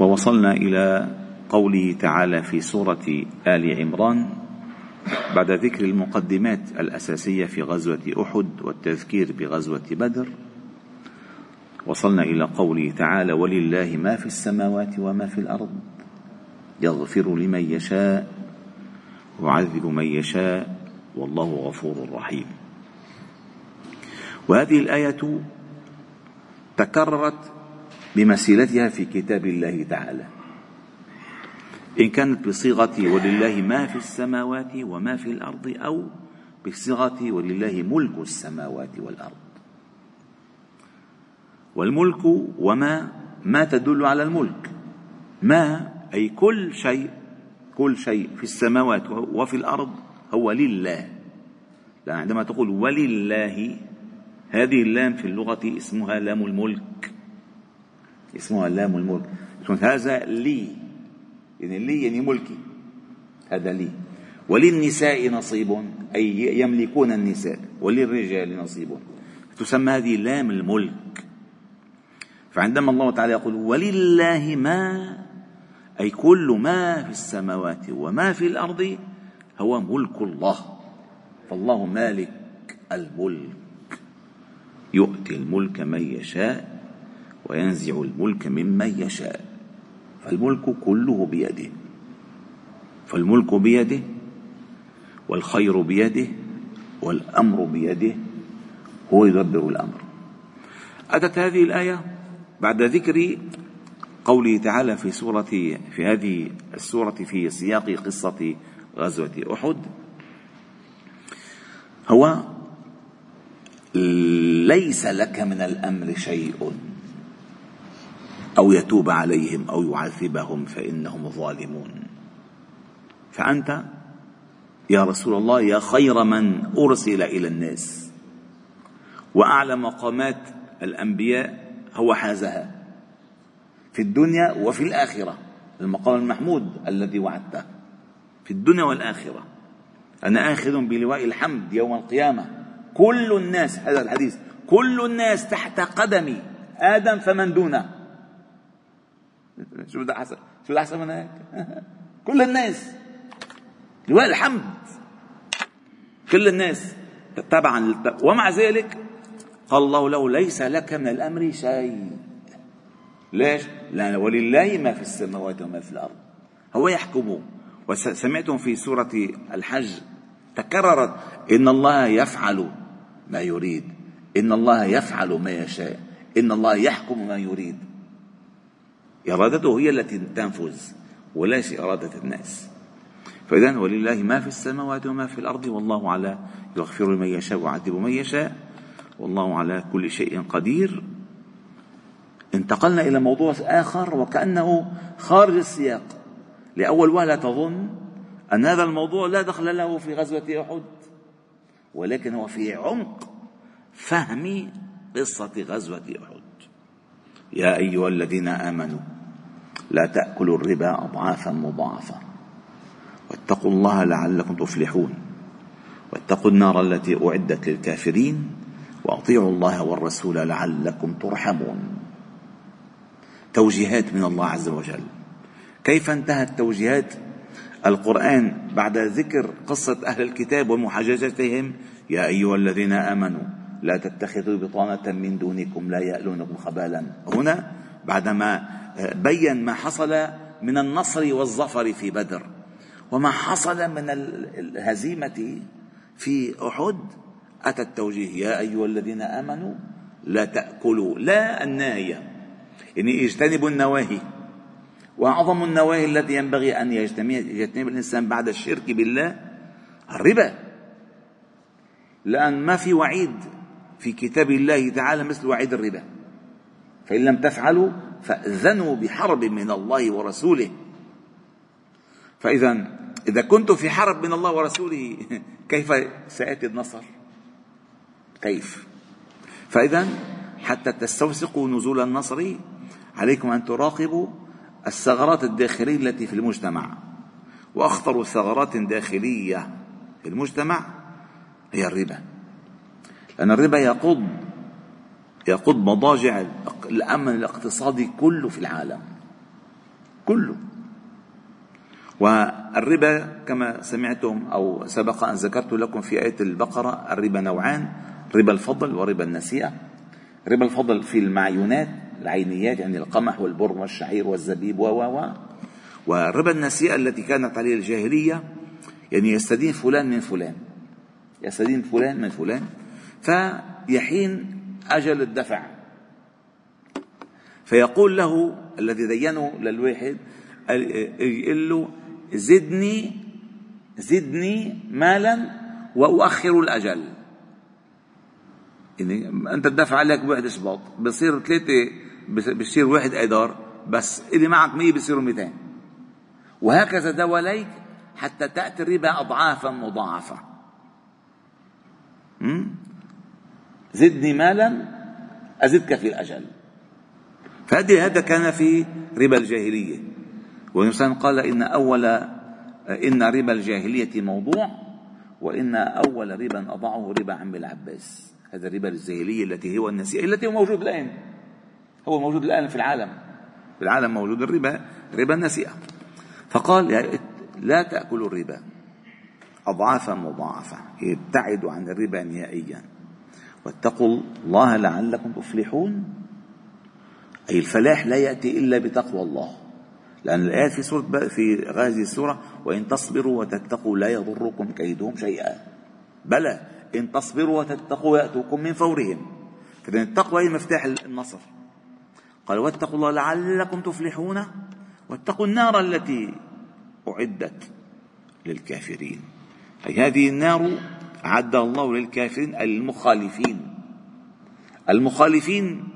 ووصلنا إلى قوله تعالى في سورة آل عمران بعد ذكر المقدمات الأساسية في غزوة أحد والتذكير بغزوة بدر. وصلنا إلى قوله تعالى ولله ما في السماوات وما في الأرض يغفر لمن يشاء ويعذب من يشاء والله غفور رحيم. وهذه الآية تكررت بمسيرتها في كتاب الله تعالى. إن كانت بصيغة ولله ما في السماوات وما في الأرض أو بصيغة ولله ملك السماوات والأرض والملك وما ما تدل على الملك. ما أي كل شيء كل شيء في السماوات وفي الأرض هو لله. لا عندما تقول ولله هذه اللام في اللغة اسمها لام الملك. اسمها لام الملك. هذا لي. يعني لي يعني ملكي. هذا لي. وللنساء نصيب. أي يملكون النساء. وللرجال نصيب. تسمى هذه لام الملك. فعندما الله تعالى يقول ولله ما أي كل ما في السماوات وما في الأرض هو ملك الله. فالله مالك الملك. يؤتي الملك من يشاء وينزع الملك ممن يشاء. فالملك كله بيده. فالملك بيده والخير بيده والأمر بيده. هو يدبر الأمر. أتت هذه الآية بعد ذكر قوله تعالى في سورة في هذه السورة في سياق قصة غزوة أحد. هو ليس لك من الأمر شيء. أو يتوب عليهم أو يعذبهم فإنهم ظالمون. فأنت يا رسول الله يا خير من أرسل إلى الناس. واعلى مقامات الأنبياء هو حازها في الدنيا وفي الآخرة المقام المحمود الذي وعدته في الدنيا والآخرة. أنا آخذ بلواء الحمد يوم القيامة. كل الناس هذا الحديث كل الناس تحت قدمي آدم فمن دونه. شو بدك احسن شو بدك احسن من هيك؟ كل الناس. لواء الحمد كل الناس. تبعا ومع ذلك قال الله له ليس لك من الأمر شيء. ليش؟ لأن ولله ما في السماوات وما في الأرض. هو يحكم. وسمعتم في سورة الحج تكررت إن الله يفعل ما يريد. إن الله يفعل ما يشاء. إن الله يحكم ما يريد. إرادته هي التي تنفذ وليس إرادة الناس. فإذا ولله ما في السماوات وما في الأرض والله على يغفر من يشاء ويعذب من يشاء والله على كل شيء قدير. انتقلنا إلى موضوع آخر وكأنه خارج السياق. لأول وهلة تظن أن هذا الموضوع لا دخل له في غزوة أحد ولكن هو في عمق فهم قصة غزوة أحد. يا أيها الذين آمنوا لا تأكلوا الربا أضعافا مضاعفة. واتقوا الله لعلكم تفلحون. واتقوا النار التي أعدت للكافرين وأطيعوا الله والرسول لعلكم ترحمون. توجيهات من الله عز وجل. كيف انتهت توجيهات؟ القرآن بعد ذكر قصة أهل الكتاب ومحاججتهم يا أيها الذين آمنوا لا تتخذوا بطانة من دونكم لا يألونكم خبالا. هنا بعدما بين ما حصل من النصر والظفر في بدر وما حصل من الهزيمة في أحد أتى التوجيه يا أيها الذين آمنوا لا تأكلوا لا الناهية يعني اجتنبوا النواهي. وأعظم النواهي التي ينبغي أن يجتنب الإنسان بعد الشرك بالله الربا. لأن ما في وعيد في كتاب الله تعالى مثل وعيد الربا. فإن لم تفعلوا فأذنوا بحرب من الله ورسوله. فإذا إذا كنت في حرب من الله ورسوله كيف سيأتي النصر؟ كيف؟ فإذا حتى تستوثقوا نزول النصر عليكم أن تراقبوا الثغرات الداخلية التي في المجتمع. وأخطر ثغرات داخلية في المجتمع هي الربا. لأن الربا يقض يقض مضاجع الأمن الاقتصادي كله في العالم. كله. والربا كما سمعتم أو سبق أن ذكرت لكم في آية البقرة الربا نوعان ربا الفضل وربا النسيئة. ربا الفضل في المعيونات العينيات يعني القمح والبر والشعير والزبيب و و وربا النسيئة التي كانت عليه الجاهلية يعني يستدين فلان من فلان. يستدين فلان من فلان. فيحين أجل الدفع. فيقول له الذي دينه للواحد يقول له زدني زدني مالا وأؤخر الأجل. يعني أنت تدفع عليك بواحد إشباط بصير ثلاثة بصير واحد إدار بس اللي معك مية بصيروا 200 وهكذا دواليك حتى تأتي الربا أضعافا مضاعفة. زدني مالا أزدك في الأجل. فهذه هذا كان في ربا الجاهلية. والإنسان قال إن أول إن ربا الجاهلية موضوع وإن أول ربا أضعه ربا عم العباس. هذا الربا الجاهلية التي هو النسيئة التي هو موجود الآن. هو موجود الآن في العالم. في العالم موجود الربا ربا النسيئة. فقال لا تأكلوا الربا. أضعافا مضاعفة. ابتعدوا عن الربا نهائيا. واتقوا الله لعلكم تفلحون. أي الفلاح لا يأتي إلا بتقوى الله. لأن الآيات في سورة في هذه السورة وإن تصبروا وتتقوا لا يضركم كيدهم شيئا. بلى إن تصبروا وتتقوا يأتوكم من فورهم. فإذا التقوى هي مفتاح النصر؟ قال واتقوا الله لعلكم تفلحون. واتقوا النار التي أعدت للكافرين. أي هذه النار أعدها الله للكافرين المخالفين. المخالفين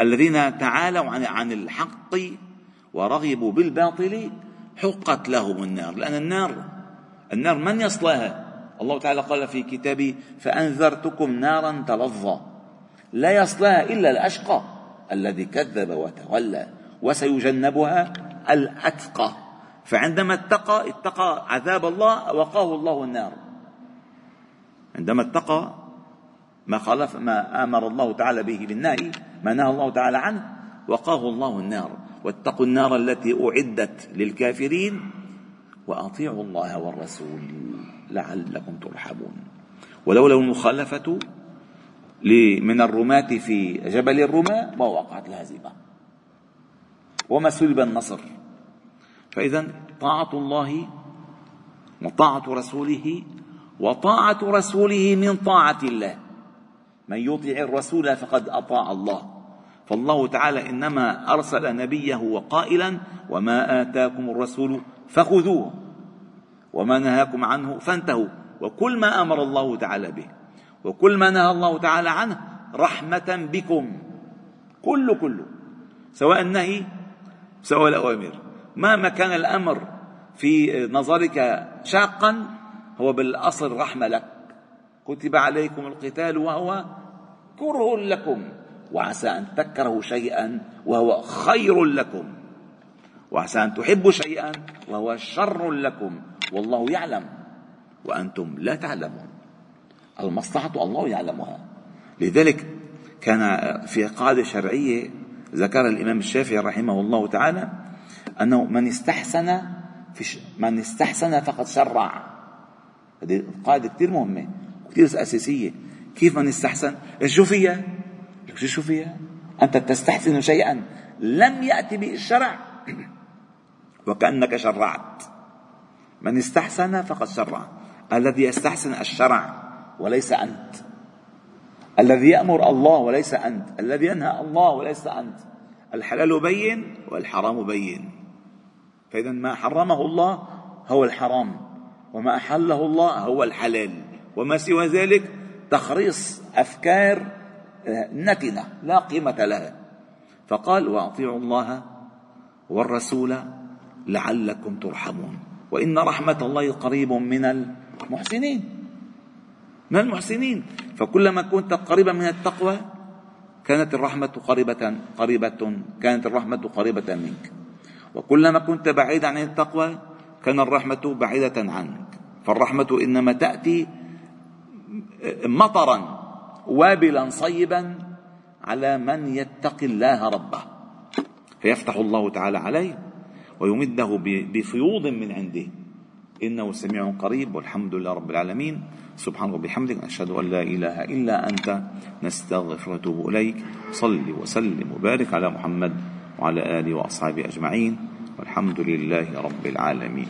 الذين تعالوا عن عن الحق ورغبوا بالباطل حقت لهم النار. لأن النار النار من يصلاها؟ الله تعالى قال في كتابه فأنذرتكم نارا تلظى. لا يصلاها إلا الأشقى الذي كذب وتولى وسيجنبها الأتقى. فعندما اتقى اتقى عذاب الله وقاه الله النار. عندما اتقى ما خالف ما آمر الله تعالى به بالنهي ما نهى الله تعالى عنه وقاه الله النار. واتقوا النار التي أعدت للكافرين وأطيعوا الله والرسول لعلكم ترحمون. ولولا المخالفة من الرماة في جبل الرماة ما وقعت الهزيمة. وما سلب النصر. فإذا طاعة الله وطاعة رسوله وطاعة رسوله من طاعة الله. من يطع الرسول فقد أطاع الله. فالله تعالى إنما أرسل نبيه وقائلا وما آتاكم الرسول فخذوه وما نهاكم عنه فانتهوا. وكل ما أمر الله تعالى به وكل ما نهى الله تعالى عنه رحمة بكم. كله كله. سواء النهي سواء الأوامر. مهما كان الأمر في نظرك شاقا هو بالأصل رحمة لك. كتب عليكم القتال وهو كره لكم وعسى أن تكرهوا شيئا وهو خير لكم وعسى أن تحبوا شيئا وهو شر لكم والله يعلم وأنتم لا تعلمون. المصلحة الله يعلمها. لذلك كان في قاعدة شرعية ذكر الإمام الشافعي رحمه الله تعالى أنه من استحسن في من استحسن فقد شرع. هذه قاعدة كثير مهمة. كثير أساسية. كيف من استحسن شو فيها؟ شو فيها؟ أنت تستحسن شيئا. لم يأتي به الشرع. وكأنك شرعت. من استحسن فقد شرع. الذي يستحسن الشرع وليس أنت. الذي يأمر الله وليس أنت. الذي ينهى الله وليس أنت. الحلال بين والحرام بين. فإذا ما حرمه الله هو الحرام. وما أحله الله هو الحلال. وما سوى ذلك تخريص أفكار آه، نتنة لا قيمة لها. فقال وأطيعوا الله والرسول لعلكم ترحمون. وإن رحمة الله قريب من المحسنين. من المحسنين. فكلما كنت قريبا من التقوى كانت الرحمة قريبة قريبة كانت الرحمة قريبة منك. وكلما كنت بعيدا عن التقوى كان الرحمة بعيدة عنك. فالرحمة إنما تأتي مطرا وابلا صيبا على من يتقي الله ربه. فيفتح الله تعالى عليه ويمده بفيوض من عنده. إنه سميع قريب والحمد لله رب العالمين. سبحانك وبحمدك أشهد أن لا إله إلا أنت نستغفر ونتوب إليك. صل وسلم وبارك على محمد وعلى آله وأصحابه أجمعين. والحمد لله رب العالمين.